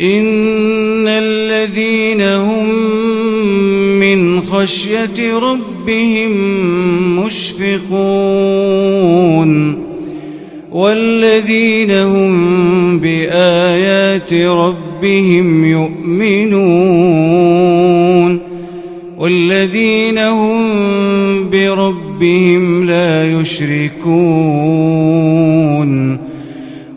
إن الذين هم من خشية ربهم مشفقون والذين هم بآيات ربهم يؤمنون والذين هم بربهم لا يشركون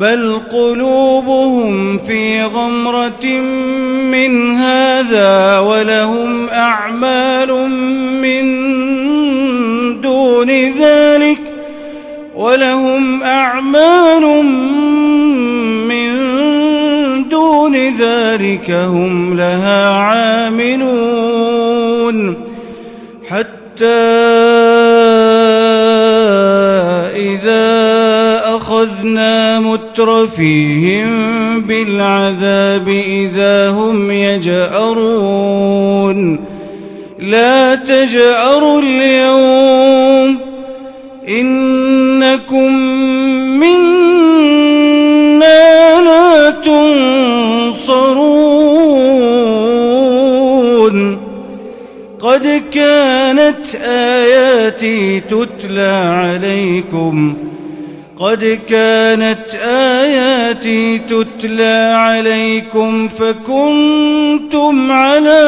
بل قلوبهم في غمرة من هذا ولهم أعمال من دون ذلك ولهم أعمال من دون ذلك هم لها عاملون حتى أخذنا مترفيهم بالعذاب إذا هم يجأرون. لا تجأروا اليوم إنكم منا لا تنصرون. قد كانت آياتي تتلى عليكم قد كانت آياتي تتلى عليكم فكنتم على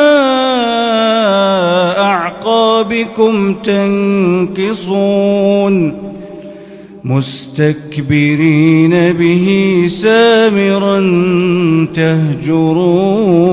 أعقابكم تنكصون مستكبرين به سامرا تهجرون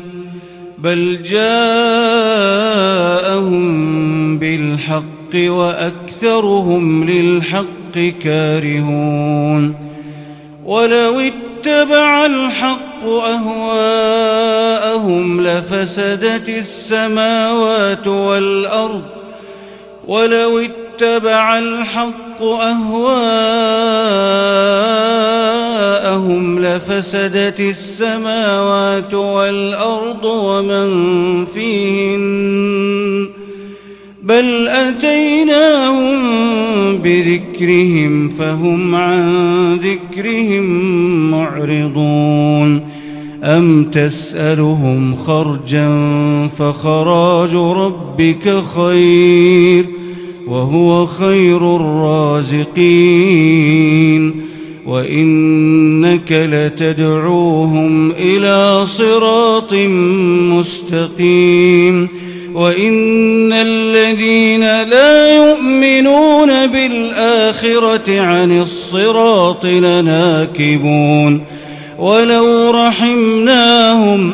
بل جاءهم بالحق وأكثرهم للحق كارهون. ولو اتبع الحق أهواءهم لفسدت السماوات والأرض. ولو اتبع الحق أهواءهم لفسدت السماوات والأرض ومن فيهن بل أتيناهم بذكرهم فهم عن ذكرهم معرضون أم تسألهم خرجا فخراج ربك خير وهو خير الرازقين وإنك لتدعوهم إلى صراط مستقيم وإن الذين لا يؤمنون بالآخرة عن الصراط لناكبون ولو رحمناهم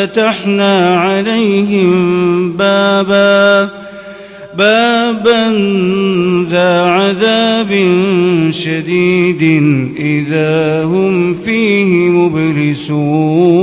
فتحنا عليهم بابا. بابا ذا عذاب شديد إذا هم فيه مبلسون.